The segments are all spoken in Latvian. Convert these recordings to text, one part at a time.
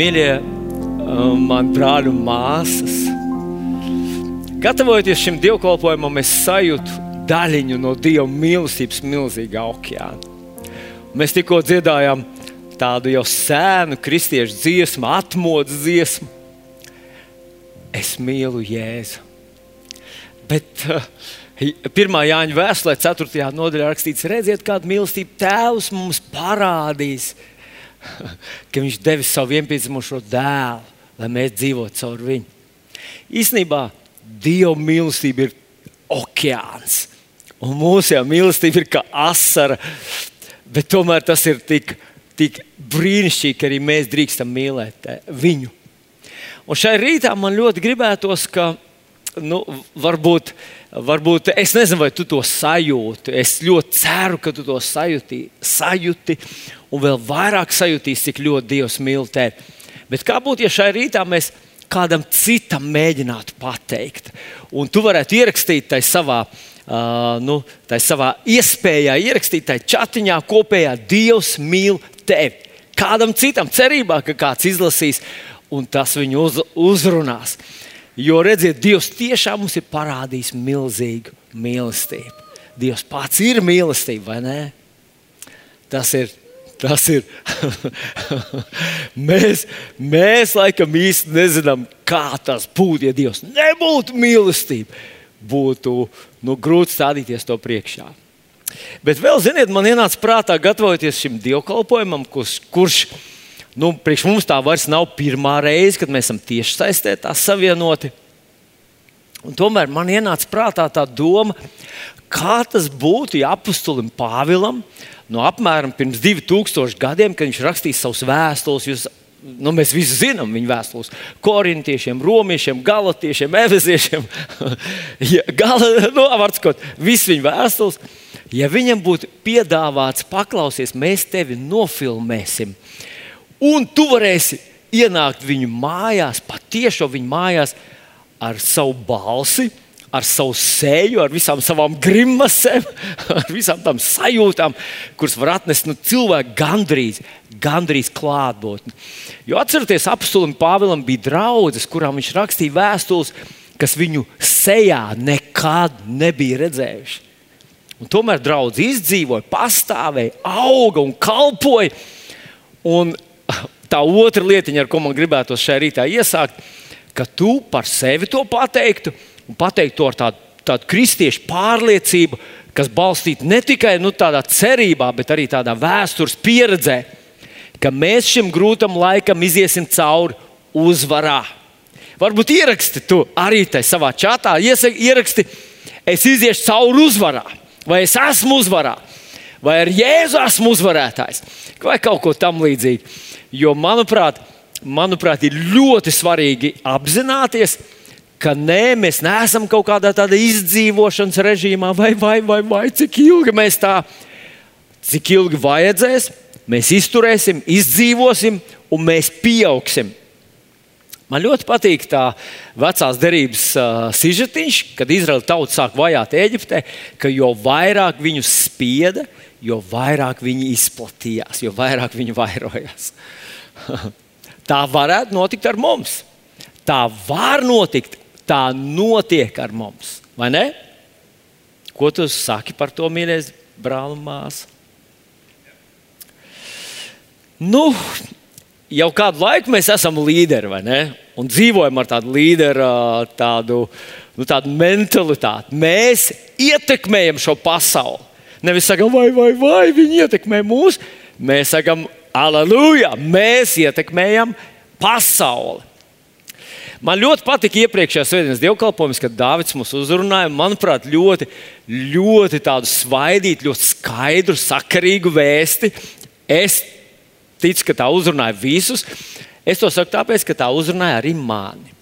Mīļie, man brāļi un māsas, gatavojoties šim dievkalpojumam, es sajūtu daļiņu no Dieva mīlestības milzīgā okeāna. Mēs tikko dziedājām tādu jau sēnu kristiešu dziesmu, atmodas dziesmu. Es mīlu Jēzu. Bet uh, Pirmā Jāņa vēstulē, 4. nodaļā rakstīts, redziet, kādu mīlestību Tēvs mums parādīs, ka Viņš devis savu vienpiedzimušo dēlu, lai mēs dzīvotu caur viņu. Īsnībā Dieva mīlestība ir okeāns, un mūsu mīlestība ir kā asara, bet tomēr tas ir tik, tik brīnišķīgi, ka arī mēs drīkstam mīlēt eh, viņu. Un šai rītā man ļoti gribētos, ka nu, varbūt, varbūt es nezinu, vai tu to sajūti. Es ļoti ceru, ka tu to sajūti, sajūti un vēl vairāk sajutīsi, cik ļoti Dievs mīl tevi. Bet kā būtu, ja šai rītā mēs kādam citam mēģinātu pateikt, un tu varētu ierakstīt tai savā, uh, nu, tai savā iespējā, ierakstīt tai chatiņā kopējā Dievs mīl tevi. Kādam citam cerībā, ka kāds izlasīs un tas viņu uz, uzrunās. Jo redziet, Dievs tiešām mums ir parādījis milzīgu mīlestību. Dievs pats ir mīlestība, vai ne? Tas ir Tas ir. mēs, mēs laikam īsti nezinām, kā tas būtu, ja Dievs nebūtu mīlestība. Būtu nu, grūti stādīties to priekšā. Bet vēl, ziniet, man ienāca prātā, gatavoties šim dievkalpojumam, kurš, kurš nu, priekš mums tā vairs nav pirmā reize, kad mēs esam tieši saistē, tā savienoti. Un tomēr man ienāca prātā tā doma, kā tas būtu, ja apustulim Pāvilam no apmēram pirms 2000 gadiem, kad viņš rakstīja savus vēstules. Jūs, nu, mēs visi zinām viņa vēstules. Korintiešiem, romiešiem, galotiešiem, eveziešiem. ja, gala, nu, Vārtskot, visi viņa vēstules. Ja viņam būtu piedāvāts paklausies, mēs tevi nofilmēsim. Un tu varēsi ienākt viņu mājās, patiešo viņu mājās ar savu balsi, ar savu seju, ar visām savām grimasēm, ar visām tām sajūtām, kuras var atnest nu, cilvēka gandrīz, gandrīz klātbūtni. Jo atcerieties, apstulim Pāvilam bija draugs, kurām viņš rakstīja vēstules, kas viņu sejā nekad nebija redzējuši. Un tomēr draugs izdzīvoja, pastāvēja, auga un kalpoja. Un tā otra lietiņa, ar ko man gribētos šajā rītā iesākt, ka tu par sevi to pateiktu, un pateikt to ar tādu, tādu kristiešu pārliecību, kas balstīta ne tikai nu, tādā cerībā, bet arī tādā vēstures pieredzē, ka mēs šim grūtam laikam iziesim cauri uzvarā. Varbūt ieraksti to arī savā čatā, ieraksti, es iziešu cauri uzvarā, vai es esmu uzvarā, vai ar Jēzu esmu uzvarētājs, vai kaut ko tam līdzīgu. Jo, manuprāt, manuprāt, ir ļoti svarīgi apzināties, ka nē, mēs neesam kaut kādā tādā izdzīvošanas režīmā, vai, vai, vai, vai cik ilgi mēs tā, cik ilgi vajadzēs, mēs izturēsim, izdzīvosim un mēs pieaugsim. Man ļoti patīk tā vecās derības uh, sižetiņš, kad Izraēla tauta sāk vajāt Eģiptē, ka jo vairāk viņu spieda, jo vairāk viņi izplatījās, jo vairāk viņi vairojās. tā varētu notikt ar mums. Tā var notikt tā notiek ar mums. Vai ne? Ko tu saki par to, mīļais brāl un māsa? Nu, jau kādu laiku mēs esam līderi, vai ne? Un dzīvojam ar tādu līderu, tādu, nu, tādu mentalitāti. Mēs ietekmējam šo pasauli. Nevis sakām, vai, vai, vai viņi ietekmē mūs. Mēs sakām, aleluja, mēs ietekmējam pasauli. Man ļoti patika iepriekšējā svētdienas dievkalpojums, kad Dārvids mūs uzrunāja. Manuprāt, ļoti, ļoti tādu svaidītu, ļoti skaidru, sakarīgu vēsti. Es ticu, ka tā uzrunāja visus. Es to saku tāpēc, ka tā uzrunāja arī mani.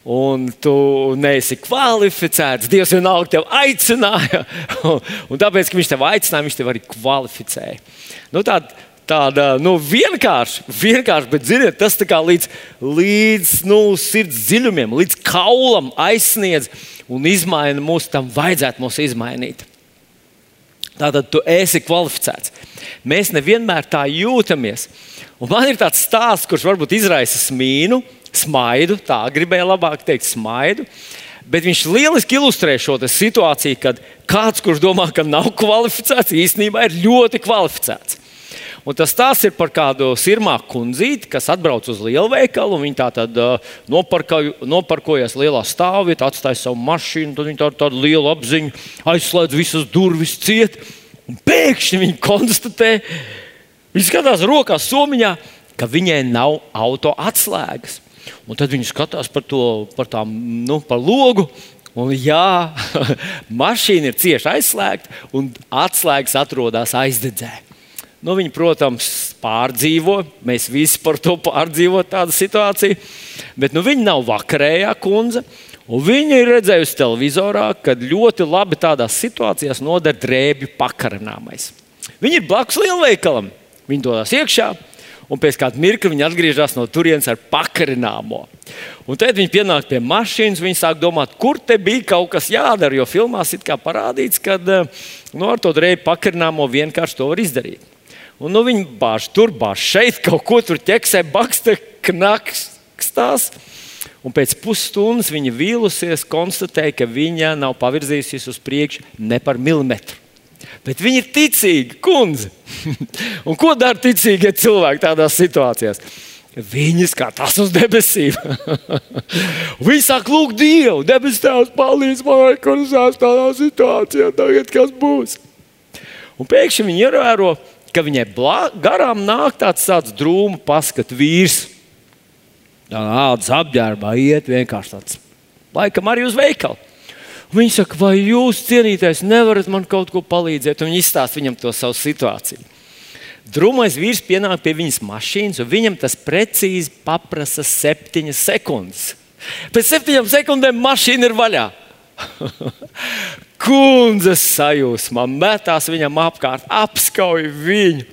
Un tu neesi kvalificēts. Dievs vienalga tevi aicināja. Un tāpēc, ka viņš tevi aicināja, viņš tevi arī kvalificēja. Nu, tāda tāda nu, vienkārša, vienkārši, bet ziniet, tas līdz, līdz nu, sirds dziļumiem, līdz kaulam aizsniedz un izmaina mūs. Tam vajadzētu mūs izmainīt. Tātad tu esi kvalificēts. Mēs nevienmēr tā jūtamies. Un man ir tāds stāsts, kurš varbūt izraisa smīnu, smaidu, tā gribēja labāk teikt, smaidu. Bet viņš lieliski ilustrē šo situāciju, kad kāds, kurš domā, ka nav kvalificēts, īstenībā ir ļoti kvalificēts. Un tas tās ir par kādu sirmāku kundzīti, kas atbrauc uz lielveikalu. Viņa tā tad uh, noparkojas lielā stāvvietā, atstāja savu mašīnu, tad viņa tādu, tādu lielu apziņu, aizslēdz visas durvis ciet. Pēkšņi viņa konstatē, viņa skatās rokās somiņā, ka viņai nav auto atslēgas. Un tad viņi skatās par to, par tām, nu, par logu. Un, jā, mašīna ir cieši aizslēgta, un atslēgas atrodas aizdedzē. Nu, viņi, protams, pārdzīvo. Mēs visi par to pārdzīvojam, tādu situāciju. Bet nu, viņi nav vakarējā kundze. Viņa ir redzējusi televizorā, ka ļoti labi tādās situācijās noder drēbju pakarināmais. Viņi ir blakus lielveikalam. Viņi dodas iekšā, un pēc kāda mirkļa viņi atgriežas no turienes ar pakarināmo. Un tad viņi pienāk pie mašīnas, viņi sāk domāt, kur te bija kaut kas jādara. Jo filmās ir parādīts, ka eh, nu, ar to drēbu pakarināmo vienkārši to var izdarīt. Un, nu, viņi bāž tur, bāž šeit, kaut ko tur ķeksē, baksta, knakstās. Un pēc pusstundas viņa vīlusies, konstatēja, ka viņa nav pavirzījusies uz priekšu ne par milimetru. Bet viņi ir ticīgi, kundze. un ko dara ticīgie cilvēki tādās situācijās? Viņi skatās uz debesīm. Viņi sāk lūgt Dievu. Debes Tēvs, palīdz man, kur esmu tādā situācijā, tagad kas būs. Un pēkšņi viņi ievēro, ka viņai garām nāk tāds, tāds drūmu paskatu vīrs. Tāda apģērbā iet vienkārši tāds. Laikam arī uz veikalu. Viņi saka, vai jūs, cienītais, nevarat man kaut ko palīdzēt? Un viņi izstāsta viņam to savu situāciju. Drūmais vīrs pienāk pie viņas mašīnas, un viņam tas precīzi paprasa septiņas sekundes. Pēc septiņām sekundēm mašīna ir vaļā. Kundzes sajūsmā metās viņam apkārt, apskauj viņu.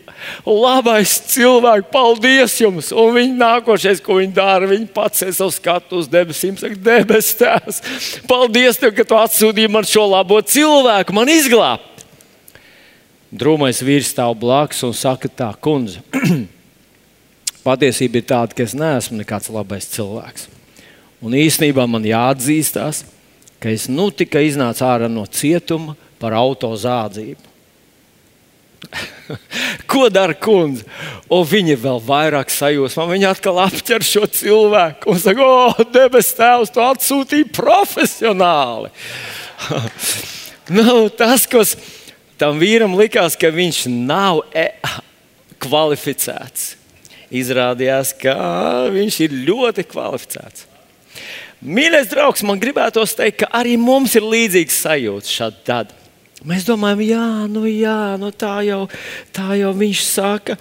Labais cilvēks, paldies jums! Un viņi nākošais, ko viņi dara, viņi pacēla savu skatu uz debesīm, saka, debes tēvs, paldies tev, ka tu atsūtīji man šo labo cilvēku, man izglābt. Drūmais vīrs stāv blakus un saka, tā, kundze, patiesība ir tāda, ka es neesmu nekāds labais cilvēks. Un īsnībā man jāatzīstās, ka es nu tikai iznācu ārā no cietuma par auto zādzību. Ko dara kundze? Un viņa vēl vairāk sajūsmā. Viņa atkal apķer šo cilvēku un saka, o, oh, debes Tēvs, tu atsūtīji profesionāli. nu, tas, kas tam vīram likās, ka viņš nav e kvalificēts, izrādījās, ka viņš ir ļoti kvalificēts. Mīļais draugs, man gribētos teikt, ka arī mums ir līdzīgs sajūta šādi. Mēs domājam, jā, nu, jā, nu tā, jau, tā jau viņš saka,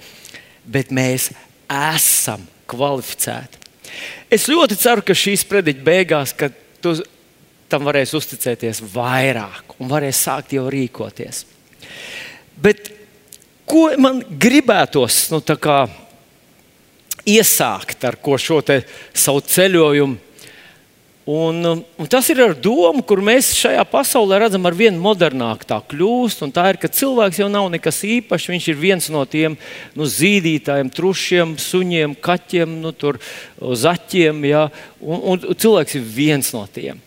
bet mēs esam kvalificēti. Es ļoti ceru, ka šīs prediķa beigās, kad tu tam varēs uzticēties vairāk un varēs sākt jau rīkoties. Bet ko man gribētos nu, iesākt ar šo savu ceļojumu? Un, um, un tas ir ar domu, kur mēs šajā pasaulē redzam, ar vien modernāk tā kļūst. Tā ir, ka cilvēks jau nav nekas īpašs. Viņš ir viens no tiem nu, zīdītājiem, trušiem, suņiem, kaķiem, nu, tur, zaķiem. Ja? Un, un cilvēks ir viens no tiem.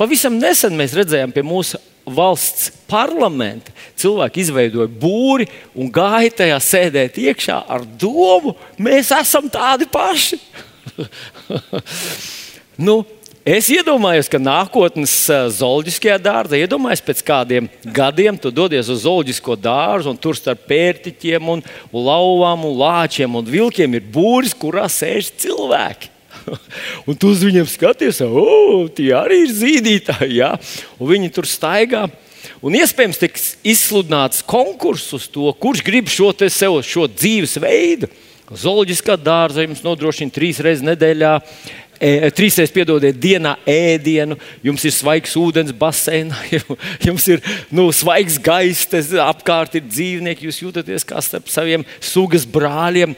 Pavisam nesen mēs redzējām pie mūsu valsts parlamenta. Cilvēki izveidoja būri un gāja tajā sēdēt iekšā ar domu, mēs esam tādi paši. nu, Es iedomājos, ka nākotnes zooloģiskajā dārzā, iedomājos, pēc kādiem gadiem tu dodies uz zooloģisko dārzu, un tur starp pērtiķiem, un, un lauvām, un lāčiem un vilkiem ir būris, kurā sēž cilvēki. un tu uz viņiem skaties, oh, tie arī ir zīdītāji, ja? un viņi tur staigā. Un iespējams, tiks izsludināts konkurss uz to, kurš grib šo, sev, šo dzīvesveidu. Zooloģiskā dārza jums nodrošina trīs reizes nedēļā E, trīsreiz piedodiet dienā ēdienu, jums ir svaigs ūdens basēnā, jums ir nu, svaigs gaiss, apkārt ir dzīvnieki, jūs jūtaties kā starp saviem sugas brāļiem.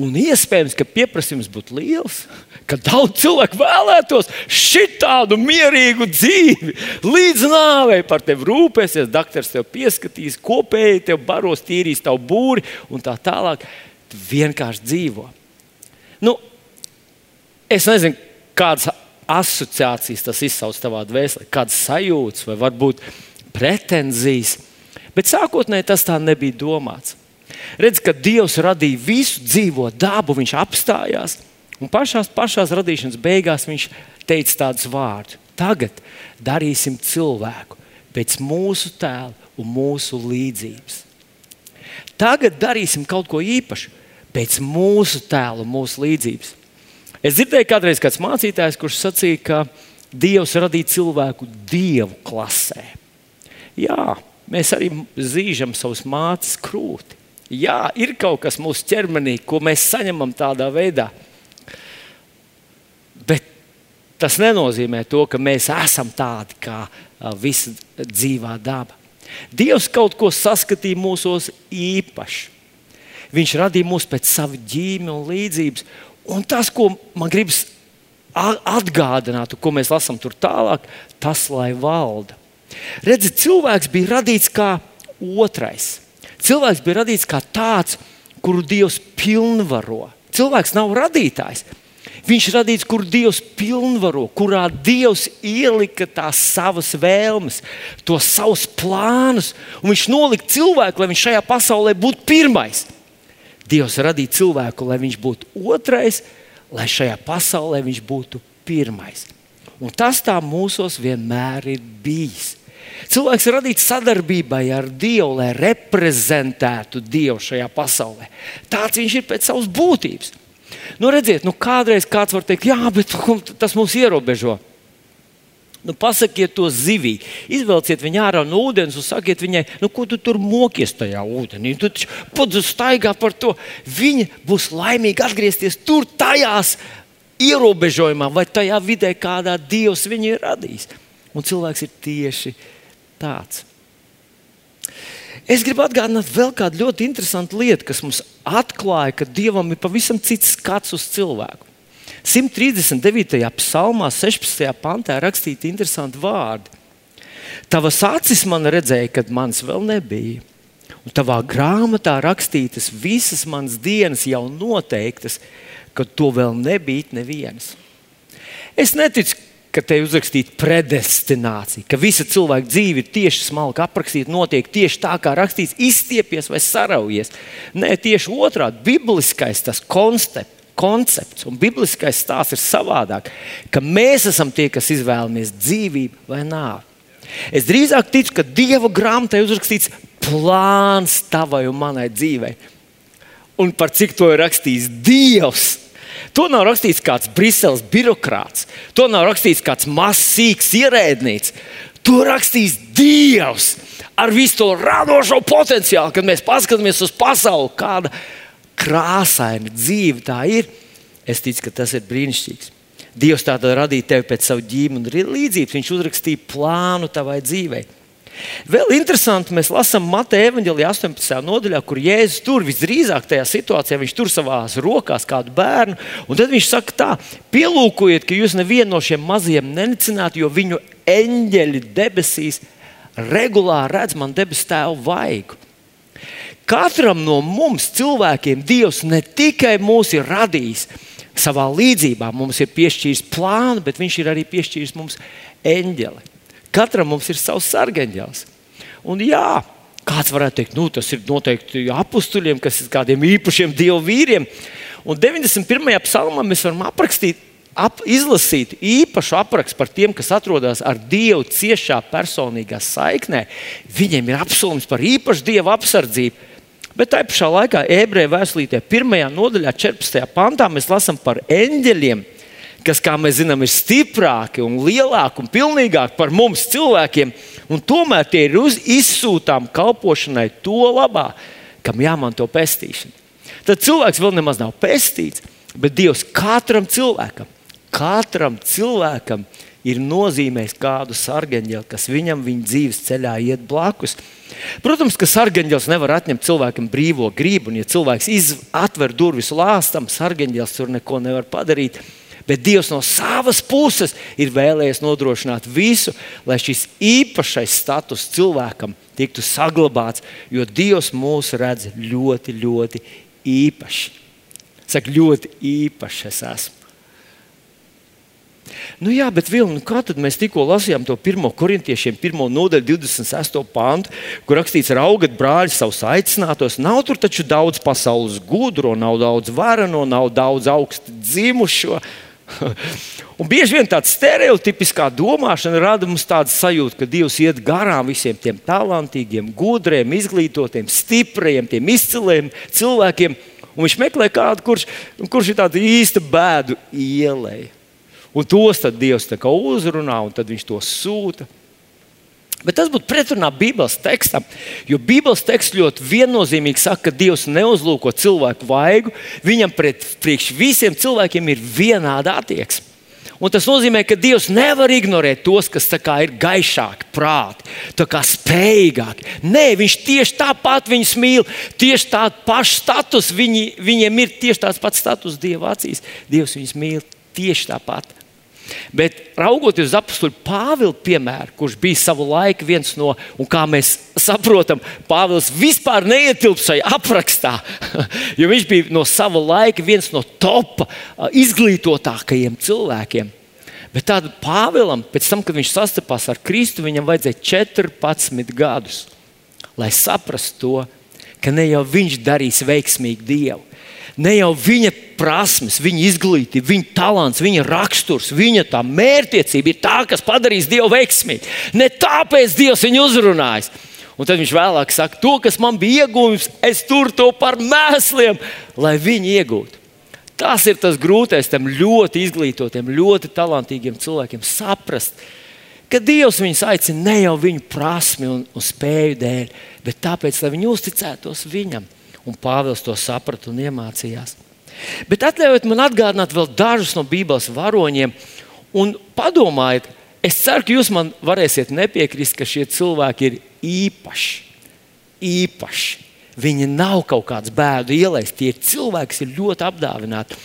Un iespējams, ka pieprasījums būtu liels, ka daudz cilvēku vēlētos šitādu mierīgu dzīvi, līdz nāvei par tevi rūpēsies, doktors tev pieskatīs, kopēji tev baros, tīrīs tavu būri un tā tālāk. Tu vienkārši dzīvo. Nu, es nezinu, kādas asociācijas tas izsauc tavā dvēselē, kādas sajūtas vai varbūt pretenzijas, bet sākotnēji tas tā nebija domāts. Redz, ka Dievs radīja visu dzīvo dabu, viņš apstājās. Un pašās, pašās radīšanas beigās viņš teica tādus vārdus: Tagad darīsim cilvēku pēc mūsu tēla un mūsu līdzības. Tagad darīsim kaut ko īpašu pēc mūsu tēla un mūsu līdzības. Es dzirdēju, kādreiz kāds mācītājs, kurš sacīja, ka Dievs radīja cilvēku dievu klasē. Jā, mēs arī zīžam savus mācības krūti. Jā, ir kaut kas mūsu ķermenī, ko mēs saņemam tādā veidā. Bet tas nenozīmē to, ka mēs esam tādi kā visa dzīvā daba. Dievs kaut ko saskatīja mūsos īpaši. Viņš radīja mūs pēc sava ģīmija un līdzības. Un tas, ko man gribas atgādināt, ko mēs lasām tur tālāk, tas lai valda. Redziet, cilvēks bija radīts kā otrais. Cilvēks bija radīts kā tāds, kuru Dievs pilnvaro. Cilvēks nav radītājs. Viņš ir radīts, kur Dievs pilnvaro, kurā Dievs ielika tās savas vēlmes, tos savus plānus. Viņš nolika cilvēku, lai viņš šajā pasaulē būtu pirmais. Dievs radīja cilvēku, lai viņš būtu otrais, lai šajā pasaulē viņš būtu pirmais. Un tas tā mūsos vienmēr ir bijis. Cilvēks ir radīts sadarbībai ar Dievu, lai reprezentētu Dievu šajā pasaulē. Tāds viņš ir pēc savas būtības. Nu, redziet, nu, kādreiz kāds var teikt, jā, bet tas mūs ierobežo. Nu, pasakiet to zivī, izvelciet viņu ārā no ūdens un sakiet viņai, nu, ko tu tur mokies tajā ūdenī. Tu taču staigā par to. Viņa būs laimīga atgriezties tur, tajās ierobežojumā vai tajā vidē, kādā Dievs viņu ir radījis. Un cilvēks ir tieši tāds. Es gribu atgādināt vēl kādu ļoti interesantu lietu, kas mums atklāja, ka Dievam ir pavisam cits skats uz cilvēku. 139. psalmā, 16. pantā rakstīti interesanti vārdi. Tavas acis man redzēja, kad mans vēl nebija. Un tavā grāmatā rakstītas visas manas dienas jau noteiktas, kad to vēl nebija nevienas. Es neticu, ka te ir uzrakstīta predestinācija, ka visa cilvēka dzīve ir tieši smalki aprakstīta, notiek tieši tā, kā rakstīts, izstiepies vai saraujies. Nē, tieši otrādi - bibliskais tas koncepts. Koncepts un bibliskais stāsts ir savādāk, ka mēs esam tie, kas izvēlamies dzīvību vai nāvi. Es drīzāk ticu, ka Dieva grāmatā ir uzrakstīts plāns tavai un manai dzīvei. Un par cik to ir rakstījis Dievs, To nav rakstījis kāds Briseles birokrāts, to nav rakstījis kāds mazs, sīgs ierēdnis. To rakstīs Dievs ar visu to radošo potenciālu, kad mēs paskatāmies uz pasauli, kāda krāsaina dzīve tā ir. Es ticu, ka tas ir brīnišķīgs. Dievs tātad radīja tevi pēc savu ģīmi un līdzības. Viņš uzrakstīja plānu tavai dzīvei. Vēl interesanti, mēs lasām Mateja evanģēlijā 18. nodaļā, kur Jēzus tur visdrīzāk tajā situācijā viņš tur savā rokās kādu bērnu. Tad viņš saka, tā, pielūkojiet, ka jūs nevienu no šiem mazajiem nenicināt, jo viņu eņģeļi debesīs regulāri redz man debesu tēvu vaigu. Katram no mums, cilvēkiem, Dievs ne tikai mūs ir radījis savā līdzībā, mums ir piešķīris plānu, bet Viņš ir arī piešķīris mums eņģeli. Katram mums ir savs sargaņģēls. Un jā, kāds varētu teikt, nu, tas ir noteikti apstuļiem, kas ir kādiem īpašiem dievu vīriem. Un 91. psalmā mēs varam aprakstīt, ap, izlasīt īpašu aprakstu par tiem, kas atrodas ar Dievu ciešā personīgā saiknē. Viņiem ir apsolījums par īpašu Dieva apsardzību. Bet tajā pašā laikā, ebreju vēstulītē, 1. nodaļā, 14. pantā, mēs lasām par eņģeļiem, kas, kā mēs zinām, ir stiprāki un lielāki un pilnīgāki par mums cilvēkiem, tomēr tie ir izsūtām kalpošanai to labā, kam jāmanto pestīšana. Tad cilvēks vēl nemaz nav pestīts, bet Dievs katram cilvēkam, katram cilvēkam ir nozīmējis kādu sargaņģeli, kas viņam viņa dzīves ceļā iet blakus. Protams, ka sargaņģels nevar atņemt cilvēkam brīvo gribu, un ja cilvēks atver durvis lāstam, sargaņģels tur neko nevar padarīt. Bet Dievs no savas puses ir vēlējies nodrošināt visu, lai šis īpašais status cilvēkam tiktu saglabāts, jo Dievs mūs redz ļoti, ļoti īpaši. Saka, ļoti īpaši es esmu. Nu jā, bet Vilni, nu kā tad mēs tikko lasījām to pirmo korintiešiem, pirmo nodaļu, 26. pantu, kur rakstīts, raugat brāļi savus aicinātos. Nav tur taču daudz pasaules gudro, nav daudz varano, nav daudz augstu dzimušo. Un bieži vien tāda stereotipiskā domāšana rada mums tādu sajūtu, ka Dievs iet garām visiem tiem talantīgiem, gudriem, izglītotiem, stipriem, tiem izciliem cilvēkiem. Un viņš meklē kādu, kurš, kurš ir tāds īsta bēdu ielai. Un tos Dievs uzrunā, un tad viņš to sūta. Bet tas būtu pretrunā Bībeles tekstam, jo Bībeles teksts ļoti viennozīmīgi saka, ka Dievs neuzlūko cilvēku vaigu. Viņam pret priekš visiem cilvēkiem ir vienāda attieksme. Un tas nozīmē, ka Dievs nevar ignorēt tos, kas ir gaišāki, prāti, spējīgāki. Nē, Viņš tieši tāpat viņus mīl, tieši tādu pašu statusu. Viņi, viņiem ir tieši tāds pats status Dieva acīs. Dievs viņus mīl tieši tāpat. Bet raugoties uz apakstu Pāvila piemēru, kurš bija savu laiku viens no, un kā mēs saprotam, Pāvils vispār neietilps šajā aprakstā, jo viņš bija no sava laika viens no top izglītotākajiem cilvēkiem. Bet tādā Pāvilam, pēc tam, kad viņš sastapās ar Kristu, viņam vajadzēja 14 gadus, lai saprastu to, ka ne jau viņš darīs veiksmīgu Dievu, ne jau viņa prasmes, viņa izglītība, viņa talants, viņa raksturs, viņa tā mērķtiecība ir tā, kas padarīs Dievu veiksmīgu. Ne tāpēc Dievs viņu uzrunājis. Un tad viņš vēlāk saka, to, kas man bija iegūms, es turu to par mēsliem, lai viņi iegūtu. Tas ir tas grūtais tam ļoti izglītotiem, ļoti talantīgiem cilvēkiem saprast, ka Dievs viņus aicina ne jau viņu prasmi un, un spēju dēļ, bet tāpēc, lai viņi uzticētos viņam un Pāvils to saprata un iemācījās. Bet atļaujiet man atgādināt vēl dažus no Bībeles varoņiem, un padomājiet, es ceru, ka jūs man varēsiet nepiekrist, ka šie cilvēki ir īpaši. īpaši. Viņi nav kaut kāds bēdu ielais, tie ir cilvēki, kas ir ļoti apdāvināti.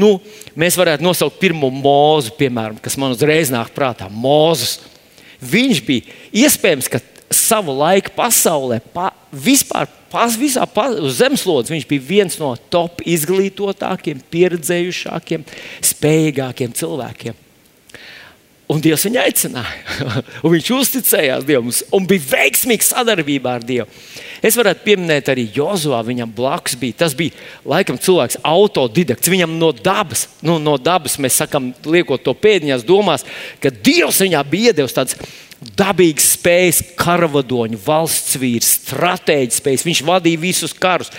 Nu, mēs varētu nosaukt pirmo mūzu, piemēram, kas man uzreiz nāk prātā. Mūzes. Viņš bija iespējams, ka savu laiku pasaulē pa, vispār pas, visā pas, zemeslodes viņš bija viens no top izglītotākiem, pieredzējušākiem, spējīgākiem cilvēkiem. Un Dievs viņu aicināja. viņš uzticējās Dievam un bija veiksmīgs sadarbībā ar Dievu. Es varētu pieminēt arī Jozo. Viņam blakus bija. Tas bija laikam cilvēks, autodidakts. Viņam no dabas, nu, no dabas mēs sakām, liekot to pēdiņās, domās, ka Dievs viņā bija iedevis tādas dabīgas spējas, karavadoņu, valsts vīrs, stratēģis spējas. Viņš vadīja visus karus.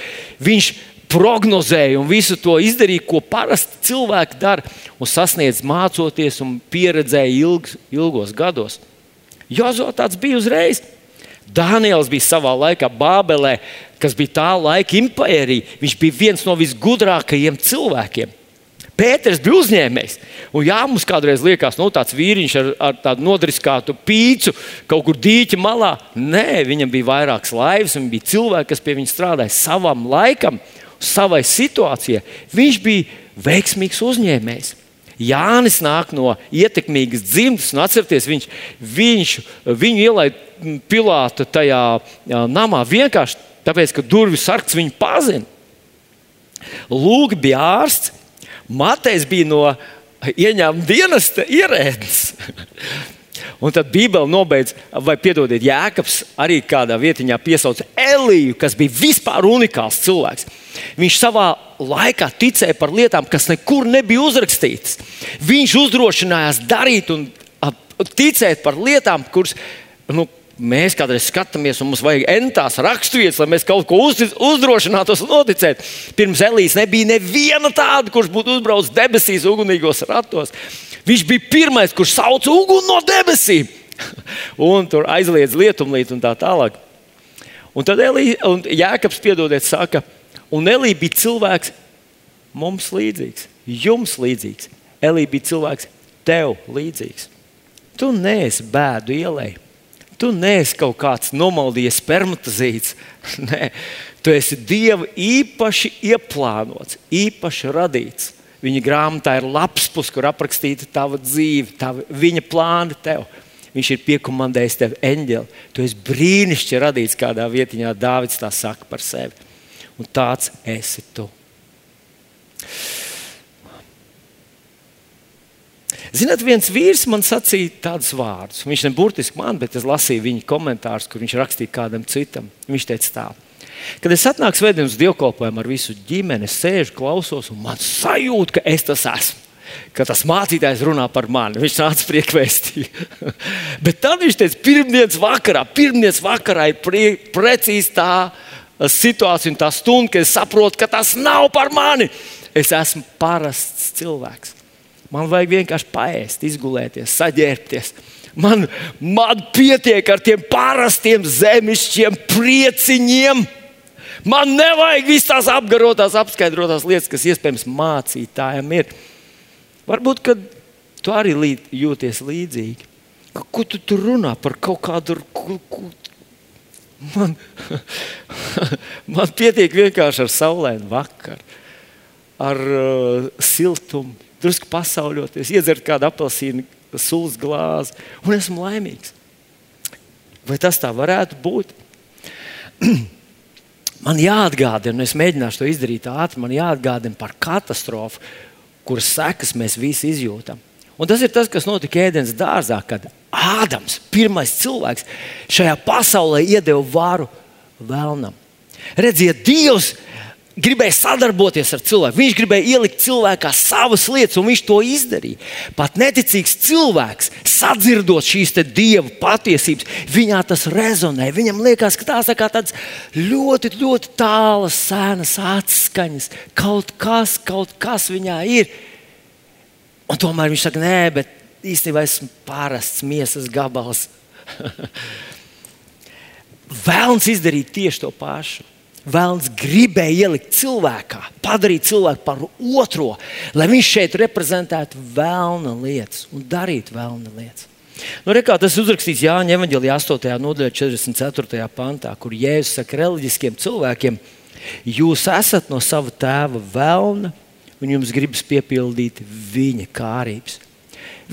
Viņš prognozēja un visu to izdarīja, ko parasti cilvēki dara un sasniedz mācoties un pieredzēja ilg, ilgos gados. Jozo tāds bija uzreiz. Daniels bija savā laikā Bābelē, kas bija tā laika impērija. Viņš bija viens no visgudrākajiem cilvēkiem. Pēters bija uzņēmējs. Un jā, mums kādreiz liekas, nu, tāds vīriņš ar, ar tādu nodriskātu pīci kaut kur dīķa malā. Nē, viņam bija vairākas laivas, un bija cilvēki, kas pie viņa strādāja savam laikam, savai situācijai. Viņš bija veiksmīgs uzņēmējs. Jānis nāk no ietekmīgas dzimtas, un atcerieties, viņš, viņš viņu ielaida Pilāta tajā namā vienkārši tāpēc, ka durvju sargs viņu pazina. Lūk, bija ārsts, Matejs bija no ieņēmuma dienesta ierēdnis. Un tad Bībele nobeidz, vai piedodiet, Jēkabs arī kādā vietā piesauca Eliju, kas bija vispār unikāls cilvēks. Viņš savā laikā ticēja par lietām, kas nekur nebija uzrakstītas. Viņš uzdrošinājās darīt un ticēt par lietām, kuras nu, Mēs kādreiz skatāmies, un mums vajag entās raksturvietas, lai mēs kaut ko uz, uzdrošinātos un noticētu. Pirms Elīze nebija neviena tāda, kurš būtu uzbraucis debesīs, ugunīgos ratos. Viņš bija pirmais, kurš sauca uguni no debesīm. un tur aizliedz lietumlīti un tā tālāk. Un tad Elī, un Jēkabs piedodiet, saka, un Elīze bija cilvēks mums līdzīgs, jums līdzīgs. Elīze bija cilvēks tev līdzīgs. tu neesi bēdu ielai. Tu neesi kaut kāds nomaldījies spermatozīts. Nē, tu esi Dieva īpaši ieplānots, īpaši radīts. Viņa grāmatā ir labs pus, kur aprakstīta tava dzīve, tava, viņa plāni tev. Viņš ir piekomandējis tev eņģeli. Tu esi brīnišķīgi radīts kādā vietiņā, Dārvids tā saka par sevi. Un tāds esi tu. Zināt, viens vīrs man sacīja tādus vārdus. Viņš ne burtiski man, bet es lasīju viņa komentārus, kur viņš rakstīja kādam citam. Viņš teica tā. Kad es atnāku svētdien uz dievkalpojumu ar visu ģimeni, sēžu, klausos, un man sajūta, ka es tas esmu. Ka tas mācītājs runā par mani. Viņš nāca priekvēstī. bet tad viņš teica, pirmdienas vakarā, pirmdienas vakarā ir prie, precīzi tā situācija un tā stunda, kad es saprotu, ka tas nav par mani. Es esmu parasts cilvēks. Man vajag vienkārši paēst, izgulēties, saģērbties. Man, man pietiek ar tiem parastiem zemišķiem prieciņiem. Man nevajag visas tās apgarotās, apskaidrotās lietas, kas iespējams mācītājiem ir. Varbūt, ka tu arī līd, jūties līdzīgi. Ko tu tur runā par kaut kādu? Ku, ku, man, man pietiek vienkārši ar saulainu vakaru, ar uh, siltumu drusku pasauļoties, iedzert kādu apelsīnu sulas glāzi, un esmu laimīgs. Vai tas tā varētu būt? man jāatgādina, un es mēģināšu to izdarīt ātri, man jāatgādina par katastrofu, kuras sekas mēs visi izjūtam. Un tas ir tas, kas notika ēdienas dārzā, kad Ādams, pirmais cilvēks šajā pasaulē, iedeva varu vēlnam. Redziet, Dievs gribēja sadarboties ar cilvēku. Viņš gribēja ielikt cilvēkā savas lietas, un viņš to izdarīja. Pat neticīgs cilvēks, sadzirdot šīs dieva patiesības, viņā tas rezonē. Viņam liekas, ka tās ir tādas ļoti, ļoti tālas, sēnas atskaņas. Kaut kas, kaut kas viņā ir. Un tomēr viņš saka, nē, bet īstenībā esmu parasts miesas gabals. Vēlns izdarīt tieši to pašu. Vēlns gribēja ielikt cilvēkā, padarīt cilvēku par otro, lai viņš šeit reprezentētu vēlna lietas un darītu vēlna lietas. Nu, rekā, tas ir uzrakstīts Jāņa Evanģelijā 8. nodaļā, 44. pantā, kur Jēzus saka reliģiskiem cilvēkiem, jūs esat no sava tēva vēlna, un jums gribas piepildīt viņa kārības.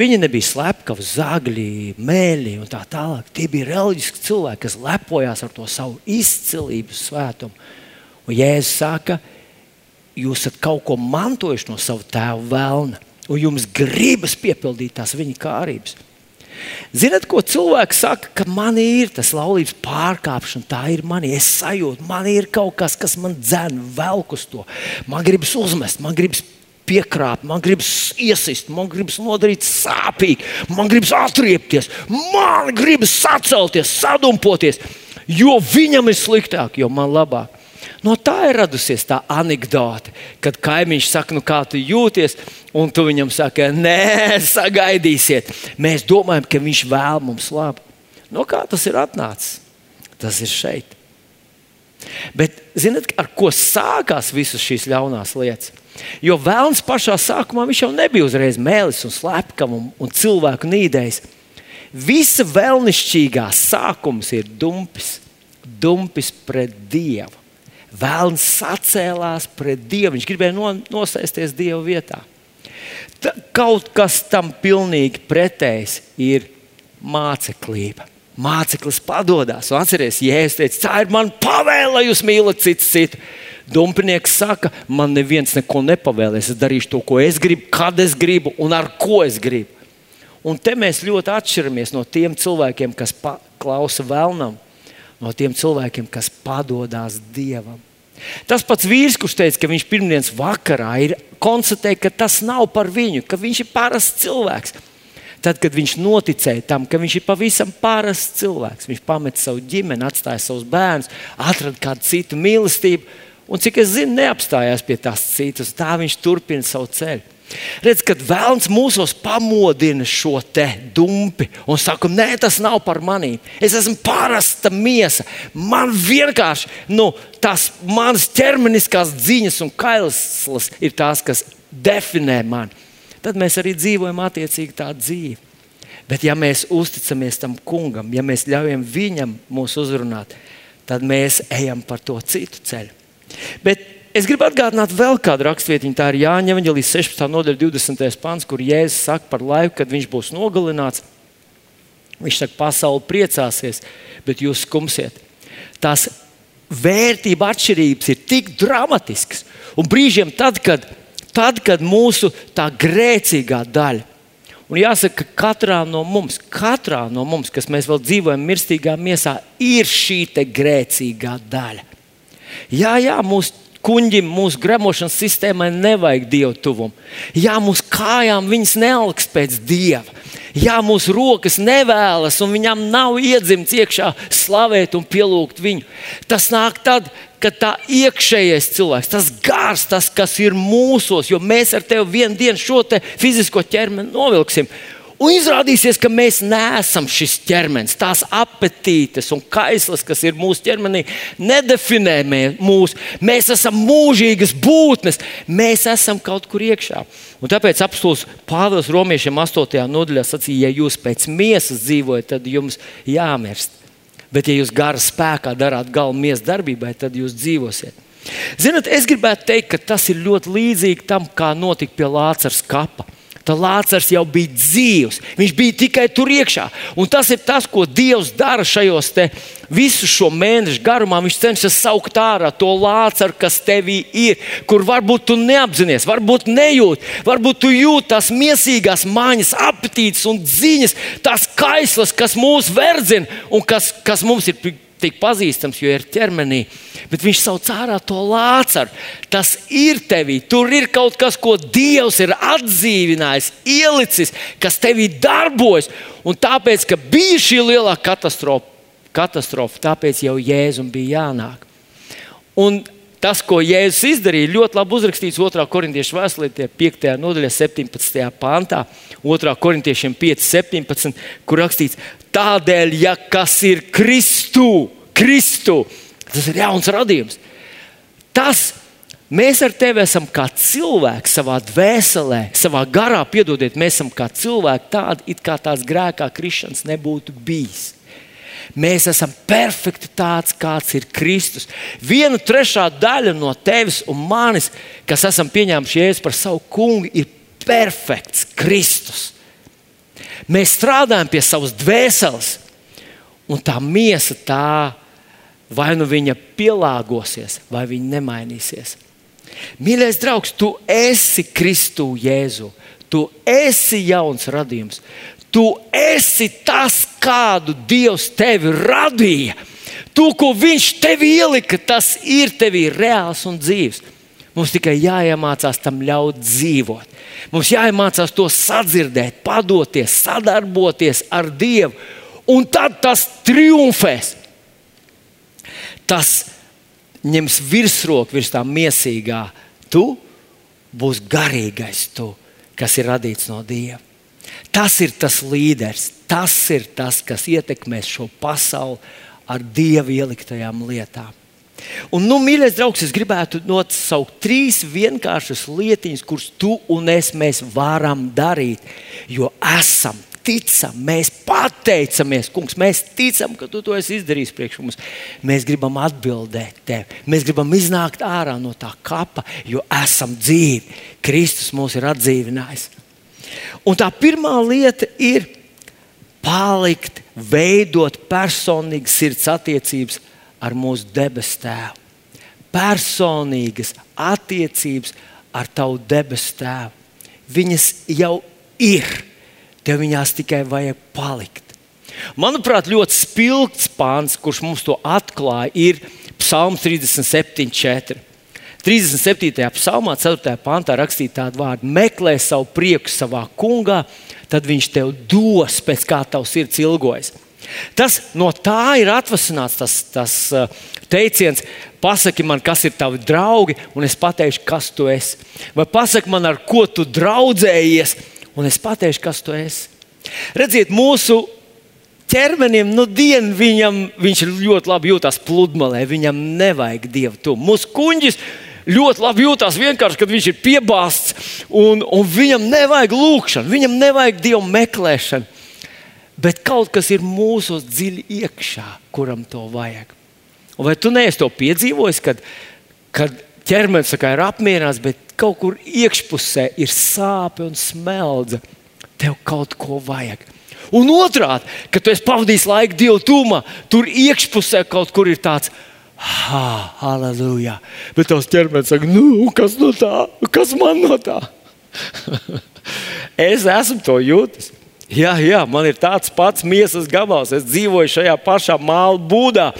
Viņi nebija slepkavi, zagļi, mēļi un tā tālāk. Tie bija reliģiski cilvēki, kas lepojās ar to savu izcilību, svētumu. Un Jēzus saka, jūs esat kaut ko mantojuši no sava tēva vēlna, un jums gribas piepildīt tās viņa kārības. Ziniet, ko cilvēks saka, ka man ir tas laulības pārkāpšana, tā ir mani. Es sajūtu, man ir kaut kas, kas man dzēna velk uz to. Man gribas uzmest, man gribas piekrāpt, man gribas iesist, man gribas nodarīt sāpīgi, man gribas atriepties, man gribas sacelties, sadumpoties, jo viņam ir sliktāk, jo man labāk. No tā ir radusies tā anekdote, kad kaimiņš saka, nu kā tu jūties, un tu viņam saki, nē, sagaidīsiet. Mēs domājam, ka viņš vēl mums labu. No kā tas ir atnācis? Tas ir šeit. Bet zinot, ar ko sākās visas šīs ļaunās lietas? Jo vēlams pašā sākumā viņš jau nebija uzreiz mēlis un slepkavs un, un cilvēku nīdējs. Visa vēlnišķīgā sākums ir dumpis, dumpis pret Dievu. Vēlns sacēlās pret Dievu. Viņš gribēja no, nosēsties Dieva vietā. Ta, kaut kas tam pilnīgi pretējs ir māceklība. Māceklis padodas atcerieties, Jēzus teica, tā ir mana pavēle, lai jūs mīlat citu citu. Dumpinieks saka, man neviens neko nepavēlēs. Es darīšu to, ko es gribu, kad es gribu un ar ko es gribu. Un te mēs ļoti atšķiramies no tiem cilvēkiem, kas klausa vēlnam, no tiem cilvēkiem, kas padodas Dievam. Tas pats vīrs, kurš teica, ka viņš pirmdienas vakarā ir konstatējis, ka tas nav par viņu, ka viņš ir parasts cilvēks. Tad, kad viņš noticēja tam, ka viņš ir pavisam parasts cilvēks, viņš pameta savu ģimeni, atstāja savus bērnus, atrada kādu citu mīlestību Un cik es zinu, neapstājās pie tās citas, tā viņš turpina savu ceļu. Redz, kad vēlams mūsos pamodina šo te dumpi un saka, nē, tas nav par mani. Es esmu parasta miesa. Man vienkārši nu, tās manas ķermeniskās dziņas un kaislas ir tās, kas definē mani. Tad mēs arī dzīvojam attiecīgi tādu dzīvi. Bet, ja mēs uzticamies tam kungam, ja mēs ļaujam viņam mūs uzrunāt, tad mēs ejam par to citu ceļu. Bet es gribu atgādināt vēl kādu rakstvietiņu. Tā ir Jāņa Evanģelijas 16. nodaļa, 20. pants, kur Jēzus saka par laiku, kad viņš būs nogalināts. Viņš saka, pasaule priecāsies, bet jūs skumsiet. Tās vērtība atšķirības ir tik dramatiskas. Un brīžiem tad, kad, tad, kad mūsu tā grēcīgā daļa Un jāsaka, ka katrā no mums, katrā no mums, kas mēs vēl dzīvojam mirstīgā miesā, ir šī grēcīgā daļa. Jā, jā, mūsu kuģim, mūsu gremošanas sistēmai nevajag dievu tuvumu. Jā, mūsu kājām viņas neaugs pēc dieva. Jā, mūsu rokas nevēlas, un viņam nav iedzimts iekšā slavēt un pielūgt viņu. Tas nāk tad, ka tā iekšējais cilvēks, tas gars, tas, kas ir mūsos, jo mēs ar tevi vienu dienu šo fizisko ķermeni novilksim. Un izrādīsies, ka mēs neesam šis ķermenis, tās apetītes un kaislas, kas ir mūsu ķermenī, nedefinē mūs. Mēs esam mūžīgas būtnes, mēs esam kaut kur iekšā. Un tāpēc apstults Pāvils Romiešiem 8. nodaļā sacīja, ja jūs pēc miesas dzīvojat, tad jums jāmirst. Bet, ja jūs gara spēkā darāt galu miesas darbībai, tad jūs dzīvosiet. Ziniet, es gribētu teikt, ka tas ir ļoti līdzīgi tam, kā notika pie Lācis kapa. Tad Lācis jau bija dzīves. Viņš bija tikai tur iekšā. Un tas ir tas, ko Dievs dara šajos visu šo mēnešu garumā. Viņš cenšas saukt ārā to lācaru, kas tevī ir, kur varbūt tu neapzinājies, varbūt nejūti, varbūt tu jūti tās miesīgās mājas, apetītes un ziņas, tās kaislas, kas mūs verdzina un kas, kas mums ir tik pazīstams, jo ir ķermenī. Bet viņš sauc ārā to lācaru. Tas ir tevī. Tur ir kaut kas, ko Dievs ir atdzīvinājis, ielicis, kas tevī darbojas. Un tāpēc, ka bija šī lielā katastrofa, katastrofa tāpēc jau Jēzum bija jānāk. Un tas, ko Jēzus izdarīja, ļoti labi uzrakstīts 2. korintiešu vēstulē, 5. nodaļā, 17. pāntā, 2. korintiešiem 5, 17, kur rakstīts, Tādēļ, ja kas ir Kristu, Kristu tas ir jauns radījums. Tas mēs ar tevi esam kā cilvēki savā dvēselē, savā garā, piedodiet, mēs esam kā cilvēki tādi, it kā tās grēkā krišanas nebūtu bijis. Mēs esam perfekti tāds, kāds ir Kristus. Viena trešā daļa no tevis un manis, kas esam pieņēmuši Jēzu par savu kungu, ir perfekts Kristus. Mēs strādājam pie savas dvēseles, un tā miesa tā vai nu viņa pielāgosies, vai viņa nemainīsies. Mīļais draugs, tu esi Kristu Jēzu. Tu esi jauns radījums. Tu esi tas, kādu Dievs tevi radīja. Tu, ko Viņš tev ielika, tas ir tevī reāls un dzīves. Mums tikai jāiemācās tam ļaut dzīvot. Mums jāiemācās to sadzirdēt, padoties, sadarboties ar Dievu. Un tad tas triumfēs. Tas ņems virsroku virs tā mīsīgā. Tu būsi garīgais, tu, kas ir radīts no Dieva. Tas ir tas līderis, tas ir tas, kas ietekmēs šo pasauli ar Dieva ieliktajām lietām. Un, nu, mīļais draugs, es gribētu nosaukt trīs vienkāršas lietiņas, kuras tu un es varam darīt, jo esam. Ticam, mēs pateicamies, Kungs, mēs ticam, ka Tu to esi izdarījis priekš mums. Mēs gribam atbildēt Tev, mēs gribam iznākt ārā no tā kapa, jo esam dzīvi. Kristus mūs ir atdzīvinājis. Un tā pirmā lieta ir palikt, veidot personīgas sirds attiecības ar mūsu debes tēvu. Personīgas attiecības ar tavu debes tēvu. Viņas jau ir, tev viņās tikai vajag palikt. Manuprāt, ļoti spilgts pāns, kurš mums to atklāja, ir Psalms 37, 4. 37. psalmā, 4. pantā rakstīta tāda vārda: meklē savu prieku savā kungā, tad viņš tev dos pēc kā tavs sirds ilgojas. Tas no tā ir atvasināts tas, tas uh, teiciens, pasaki man, kas ir tavi draugi, un es pateikšu, kas tu esi. Vai pasaki man, ar ko tu draudzējies, un es pateikšu, kas tu esi. Redziet, mūsu ķermenim, nu, dienu viņam, viņš ļoti labi jūtas pludmalē, viņam nevajag dievu tuvu. Mūsu kuģis ļoti labi jūtas vienkārši, kad viņš ir piebāzts, un, un viņam nevajag lūgšanu, viņam nevajag dievu meklēšanu. bet kaut kas ir mūsos dziļi iekšā, kuram to vajag. Un vai tu neesi to piedzīvojis, kad, kad ķermenis ir apmierināts, bet kaut kur iekšpusē ir sāpe un smeldze? Tev kaut ko vajag. Un otrādi, kad tu esi pavadījis laiku Dieva tūmā, tur iekšpusē kaut kur ir tāds. Ha, halleluja! Bet tavs ķermenis saka, nu, kas no tā? Kas man no tā? es esmu to jūtis. Jā, jā, man ir tāds pats miesas gabals. Es dzīvoju šajā pašā māla būdā,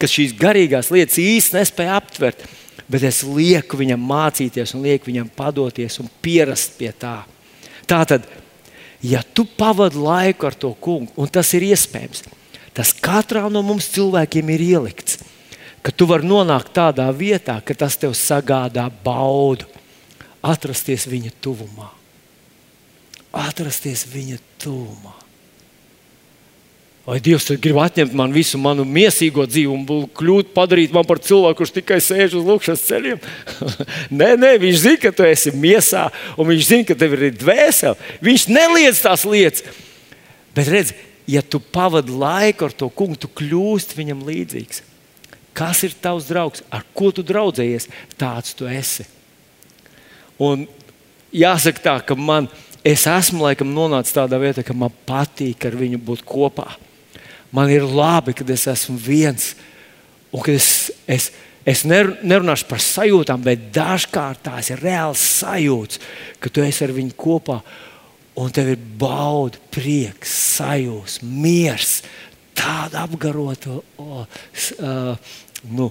kas šīs garīgās lietas īstenībā nespēja aptvert. Bet es lieku viņam mācīties, un lieku viņam padoties un pierast pie tā. Tā tad ja tu pavadi laiku ar to kungu, un tas ir iespējams, tas katrā no mums cilvēkiem ir ielikts, ka tu vari nonākt tādā vietā, ka tas tev sagādā baudu, atrasties viņa tuvumā. Atrasties viņa tuvumā. Vai Dievs grib atņemt man visu manu mīsīgo dzīvi un kļūt, padarīt man par cilvēku, kurš tikai sēž uz lūkšanas ceļiem? nē, nē, viņš zina, ka tu esi miesā, un viņš zina, ka tev ir dvēsele. Viņš neliedz tās lietas. Bet redz, ja tu pavadi laiku ar to kungu, tu kļūsti viņam līdzīgs. Kas ir tavs draugs? Ar ko tu draudzējies? Tāds tu esi. Un jāsaka tā, ka man, es esmu laikam nonācis tādā vietā, ka man patīk ar viņu būt kopā man ir labi, kad es esmu viens. Un kad es, es, es nerunāšu par sajūtām, bet dažkārt tās ir reāls sajūtas, ka tu esi ar viņu kopā. Un tev ir bauda, prieks, sajūta, miers, tāda apgarota o, s, uh, nu,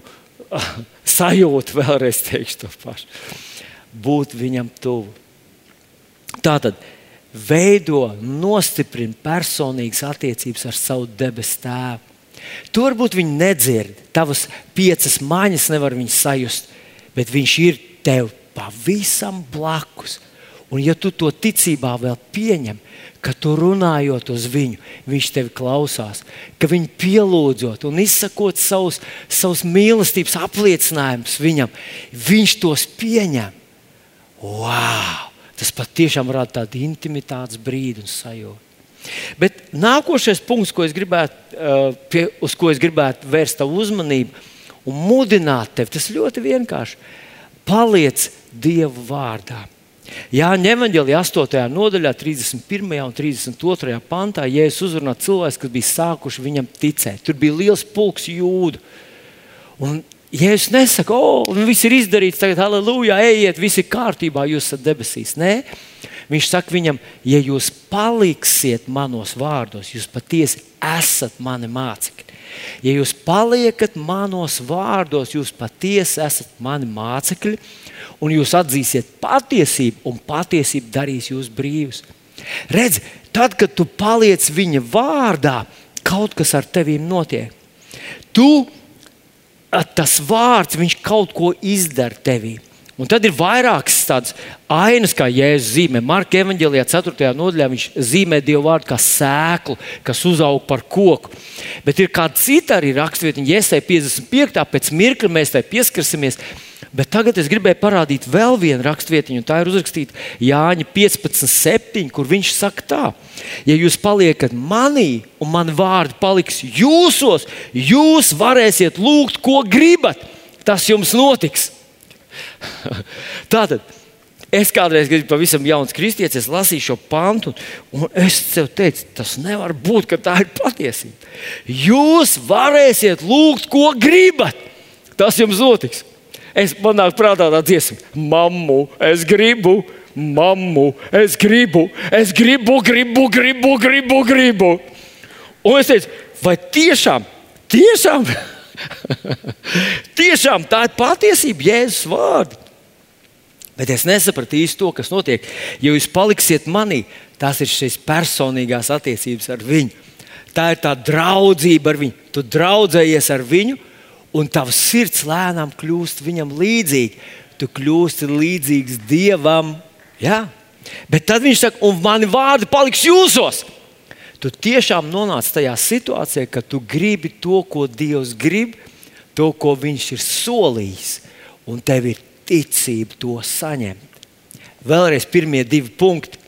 sajūta, vēlreiz teikšu to pašu. Būt viņam tuvu. Tātad veido, nostiprina personīgas attiecības ar savu debesu tēvu. Tu varbūt viņu nedzirdi, tavas piecas maņas nevar viņu sajust, bet viņš ir tev pavisam blakus. Un, ja tu to ticībā vēl pieņem, ka tu runājot uz viņu, viņš tevi klausās, ka viņš pielūdzot un izsakot savus, savus mīlestības apliecinājumus viņam, viņš tos pieņem. Wow! Tas patiešām rada tādu intimitātes brīdi un sajūtu. Bet nākošais punkts, ko gribētu, uh, pie, uz ko es gribētu vērst tavu uzmanību un mudināt tevi, tas ļoti vienkārši. Paliec Dieva vārdā. Jāņem evanģēlī 8. nodaļā, 31. un 32. pantā, Jēzus uzrunā cilvēkus, kas bija sākuši viņam ticēt. Tur bija liels pulks jūdu. Un Jēzus nesaka, o, oh, viss ir izdarīts, tagad, aleluja, ejiet, viss ir kārtībā, jūs esat debesīs. Nē, viņš saka viņam, ja jūs paliksiet manos vārdos, jūs patiesi esat mani mācekļi. Ja jūs paliekat manos vārdos, jūs patiesi esat mani mācekļi, un jūs atzīsiet patiesību, un patiesība darīs jūs brīvus. Redz, tad, kad tu paliec viņa vārdā, kaut kas ar tevi notiek. Tu tas vārds, viņš kaut ko izdara tevī. Un tad ir vairākas tādas ainas, kā Jēzus zīmē. Marka evanģēlijā, 4. nodaļā, viņš zīmē Dievu vārdu kā sēklu, kas uzaug par koku. Bet ir kāda cita arī raksturvieta, Iesai 55. pēc mirkļa mēs tai pieskarsimies. Bet tagad es gribēju parādīt vēl vienu rakstvietiņu, un tā ir uzrakstīta Jāņa 15,7, kur viņš saka, tā, ja jūs paliekat manī, un mani vārdi paliks jūsos, jūs varēsiet lūgt, ko gribat. Tas jums notiks. Tātad. Es kādreiz, biju pavisam jauns kristietis, lasīju šo pantu, un es tev teicu, tas nevar būt, ka tā ir patiesība. Jūs varēsiet lūgt, ko gribat. Tas jums notiks. Es man nāk prātā tā dziesma, mammu, es gribu, mammu, es gribu, es gribu, gribu, gribu, gribu. gribu. Un es teicu, vai tiešām, tiešām, tiešām tā ir patiesība, Jēzus vārdi. Bet es nesapratu īsti to, kas notiek. Ja jūs paliksiet manī, tās ir šīs personīgās attiecības ar viņu. Tā ir tā draudzība ar viņu. Tu draudzējies ar viņu, un tavs sirds lēnām kļūst viņam līdzīga. Tu kļūsti līdzīgs Dievam. Ja? Bet tad viņš saka, un mani vārdi paliks jūsos. Tu tiešām nonāc tajā situācijā, ka tu gribi to, ko Dievs grib, to, ko Viņš ir solījis, un tev ir ticība to saņemt. Vēlreiz pirmie divi punkti.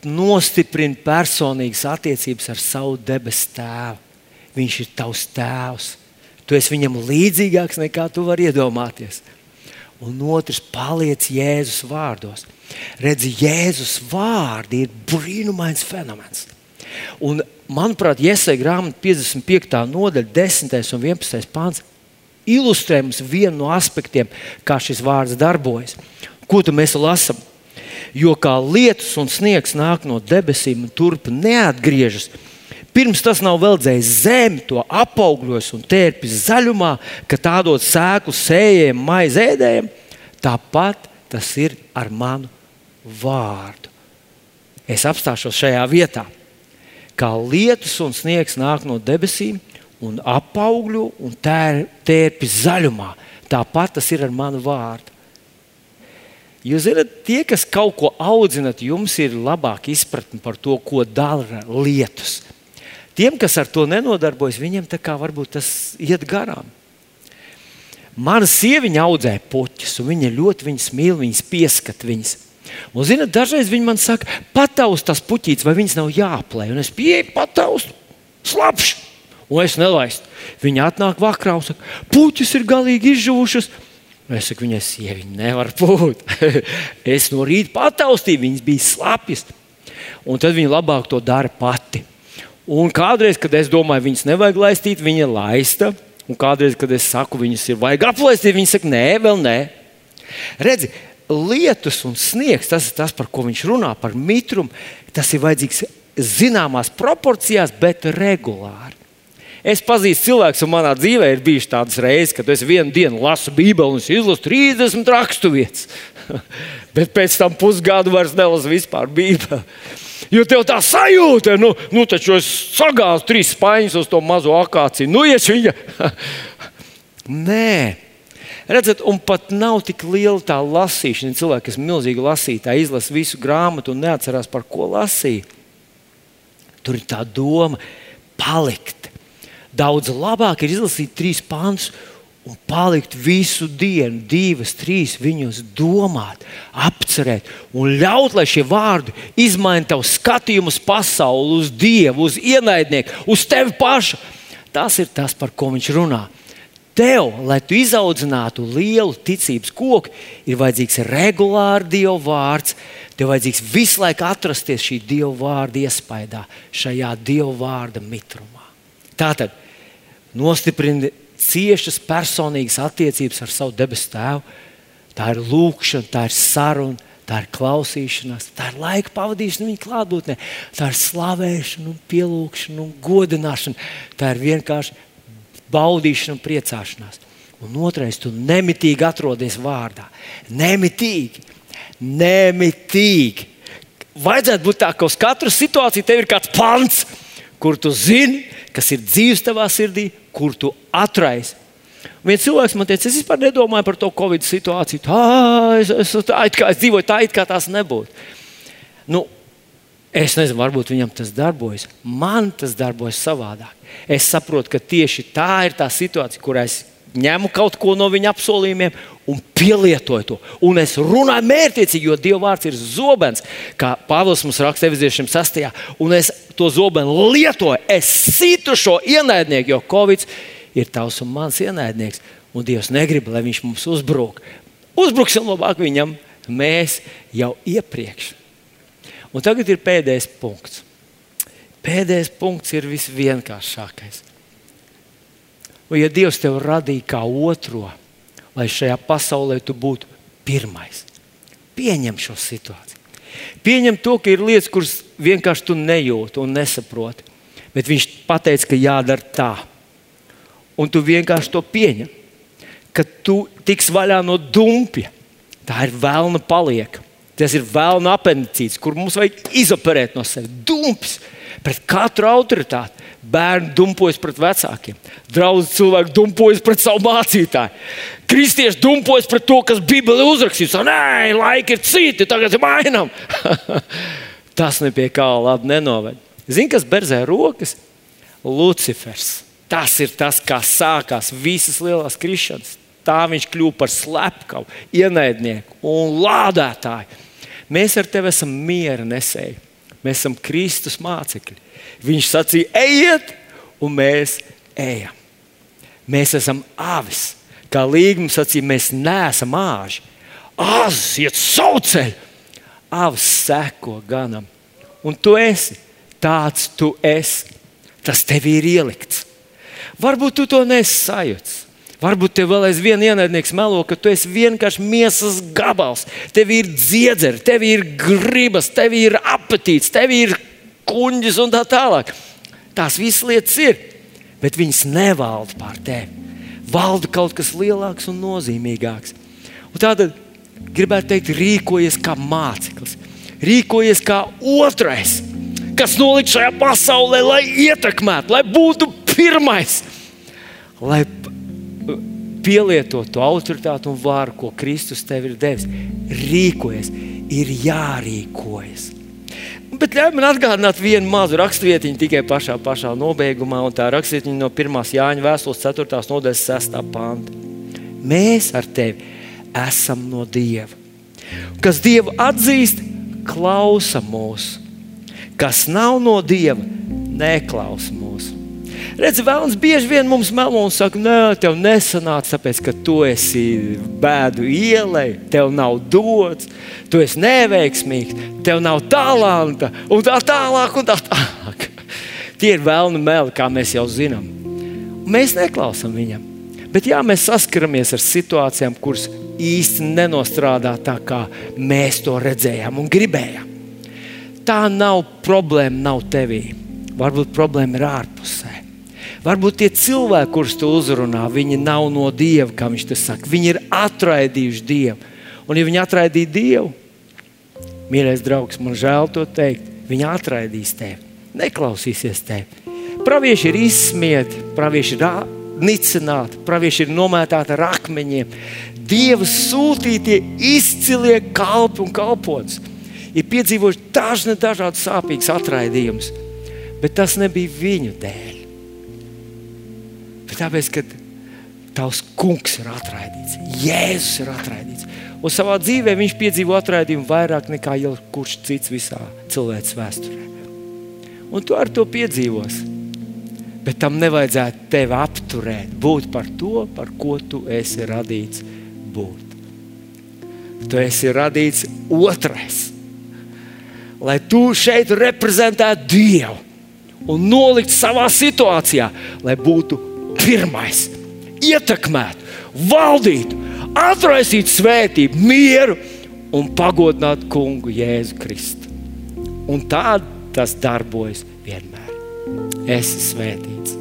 nostiprini personīgas attiecības ar savu debesu tēvu. Viņš ir tavs tēvs. Tu esi viņam līdzīgāks nekā tu vari iedomāties. Un otrs, paliec Jēzus vārdos. Redzi, Jēzus vārdi ir brīnumains fenomens. Un, manuprāt, Iesai grāmatā 55. nodaļa, 10. un 11. pāns ilustrē mums vienu no aspektiem, kā šis vārds darbojas. Ko mēs lasām? Jo kā lietus un sniegs nāk no debesīm un turp neatgriežas, pirms tas nav veldzējis zemi, to apaugļos un tērpis zaļumā, ka tā dod sēklu sējiem, maizēdējiem, tāpat tas ir ar manu vārdu. Es apstāšos šajā vietā. Kā lietus un sniegs nāk no debesīm un apaugļo un tērpjas zaļumā, tāpat tas ir ar manu vārdu. Jūs zināt, tie, kas kaut ko audzinat, jums ir labāka izpratne par to, ko dara lietus. Tiem, kas ar to nenodarbojas, viņiem tā kā varbūt tas iet garām. Mana sieviņa audzēja puķus, un viņa ļoti viņas mīl, viņas pieskat viņas. Un, zināt, dažreiz viņi man saka, pataust tas puķītis, vai viņas nav jāplē. Un es pieeju, pataustu, slapšu, un es nelaistu. Viņa atnāk vakarā un saka, puķis ir galīgi izžuvušas. Es saku, viņai sieviņa nevar būt. es no rīta pataustīju, viņas bija slapjas. Un tad viņa labāk to dara pati. Un kādreiz, kad es domāju, viņas nevajag laistīt, viņa laista. Un kādreiz, kad es saku, viņas ir vajag aplaistīt, viņa saka, nē, vēl nē. Redzi, lietus un sniegs, tas ir tas, par ko viņš runā, par mitrumu. Tas ir vajadzīgs zināmās proporcijās, bet regulāri. Es pazīstu cilvēkus, un manā dzīvē ir bijušas tādas reizes, kad es vienu dienu lasu Bībeli un izlasu 30 raksturvietas. Bet pēc tam pusgadu vairs nelasu vispār Bībeli. Jo tev tā sajūta, nu, nu taču es sagāzu trīs spaiņas uz to mazo akāciju. Nu, ies viņa. Nē. Redzat, un pat nav tik liela tā lasīšana. Cilvēki, kas milzīgi lasītāji, izlasa visu grāmatu un neatcerās, par ko lasīja. Tur ir tā doma palikt Daudz labāk ir izlasīt trīs pāns un palikt visu dienu, divas, trīs viņus domāt, apcerēt un ļaut, lai šie vārdi izmaina tavu skatījumu uz pasauli, uz Dievu, uz ienaidnieku, uz tevi pašu. Tas ir tas, par ko viņš runā. Tev, lai tu izaudzinātu lielu ticības koku, ir vajadzīgs regulāri Dieva vārds. Tev vajadzīgs visu laiku atrasties šī Dieva vārda iespaidā, šajā Dieva vārda mitrumā. Tātad nostiprini ciešas personīgas attiecības ar savu debesu tēvu. Tā ir lūkšana, tā ir saruna, tā ir klausīšanās, tā ir laika pavadīšana viņa klātbūtnē, tā ir slavēšana, pielūgšana un godināšana. Tā ir vienkārši baudīšana un priecāšanās. Un otrais, tu nemitīgi atrodies vārdā. Nemitīgi, nemitīgi. Vajadzētu būt tā, ka uz katru situāciju tev ir kāds pants, kur tu zini, kas ir dzīves tavā sirdī, kur tu atraisi. Viens cilvēks man teica, es vispār nedomāju par to Covid situāciju. Tā, es, es, tā, kā es dzīvoju tā, it kā tās nebūtu. Nu, es nezinu, varbūt viņam tas darbojas. Man tas darbojas savādāk. Es saprotu, ka tieši tā ir tā situācija, kurā es ņemu kaut ko no viņa apsolījumiem un pielietoju to. Un es runāju mērķiecīgi, jo Dieva vārds ir zobens, kā Pāvils mums raksta Eviziešiem 6. Un es to zobenu lietoju. Es situ šo ienaidnieku, jo Covid ir tavs un mans ienaidnieks. Un Dievs negrib, lai viņš mums uzbruk. Uzbruksim labāk viņam, mēs jau iepriekš. Un tagad ir pēdējais punkts. Pēdējais punkts ir visvienkāršākais. Un, ja Dievs tevi radīja kā otro, lai šajā pasaulē tu būtu pirmais, pieņem šo situāciju. Pieņem to, ka ir lietas, kuras vienkārši tu nejūti un nesaproti. Bet viņš pateica, ka jādara tā. Un tu vienkārši to pieņem. Ka tu tiks vaļā no dumpja. Tā ir vēlna palieka. Tas ir vēlna apendicīts, kur mums vajag izoperēt no sevis. Dumps pret katru autoritāti. Bērni dumpojas pret vecākiem, draugi cilvēki dumpojas pret savu mācītāju. Kristieši dumpojas pret to, kas Bībelē uzrakstīts. Nē, laiki ir citi, tagad ir mainām. Tas nepie kā labi nenoved. Zini, kas berzē rokas? Lucifers. Tas ir tas, kā sākās visas lielās krišanas. Tā viņš kļuva par slepkavu, ienaidnieku un lādētāju. Mēs ar tevi esam miera nesēji Mēs esam Kristus mācekļi. Viņš sacīja, ejiet, un mēs ejam. Mēs esam avis. Kā līgums sacīja, mēs neesam āži. Āzis iet savu ceļu, avis seko ganam. Un tu esi tāds, tu esi. Tas tev ir ielikts. Varbūt tu to nesajūti. Varbūt tev vēl aizvien ienaidnieks melo, ka tu esi vienkārši miesas gabals. Tev ir dziedzeri, tev ir gribas, tev ir apetīts, tev ir kuģis un tā tālāk. Tās visas lietas ir, bet viņas nevalda pār tevi. Valda kaut kas lielāks un nozīmīgāks. Un tātad gribētu teikt, rīkojies kā māceklis, rīkojies kā otrais, kas nolikt šajā pasaulē, lai ietekmētu, lai būtu pirmais, lai pielietotu autoritāti un varu, ko Kristus tev ir devis. Rīkojies, ir jārīkojas. Bet ļauj man atgādināt vienu mazu rakstvietiņu tikai pašā, pašā nobeigumā, un tā rakstvietiņa no 1. Jāņa vēstules 4. nodaļas 6. panta. Mēs ar tevi esam no Dieva. Kas Dievu atzīst, klausa mūsu. Kas nav no Dieva, neklausa mūsu. Redzi, Vēlams bieži vien mums melo un saka, nē, tev nesanāca, tāpēc, ka tu esi bēdu ielai, tev nav dots, tu esi neveiksmīgs, tev nav talanta, un tā tālāk, un tā tālāk. Tie ir vēlni meli, kā mēs jau zinām. Mēs neklausām viņam. Bet jā, mēs saskaramies ar situācijām, kuras īsti nenostrādā tā, kā mēs to redzējām un gribējām. Tā nav problēma, nav tevī. Varbūt problēma ir ārpusē. Varbūt tie cilvēki, kurus tu uzrunā, viņi nav no Dieva, kā viņš to saka. Viņi ir atraidījuši Dievu. Un, ja viņi atraidīja Dievu, mīļais draugs, man žēl to teikt, viņi atraidīs tevi, neklausīsies tevi. Pravieši ir izsmieti, pravieši ir nicināti, pravieši ir nomētāti ar akmeņiem. Dieva sūtītie izcilie kalpi un kalpots ir piedzīvojuši dažne dažādas sāpīgas atraidījumus, bet tas nebija viņu dēļ. Tāpēc, ka tavs kungs ir atraidīts, Jēzus ir atraidīts. Un savā dzīvē viņš piedzīvo atraidījumu vairāk nekā jebkurš cits visā cilvēces vēsturē. Un tu ar to piedzīvosi. Bet tam nevajadzētu tevi apturēt, būt par to, par ko tu esi radīts būt. Tu esi radīts otrais. Lai tu šeit reprezentētu Dievu un nolikt savā situācijā, lai būtu pirmais, ietekmētu, valdītu, atraisītu svētību, mieru un pagodinātu kungu Jēzu Kristu. Un tā tas darbojas vienmēr. Es esmu svētīts.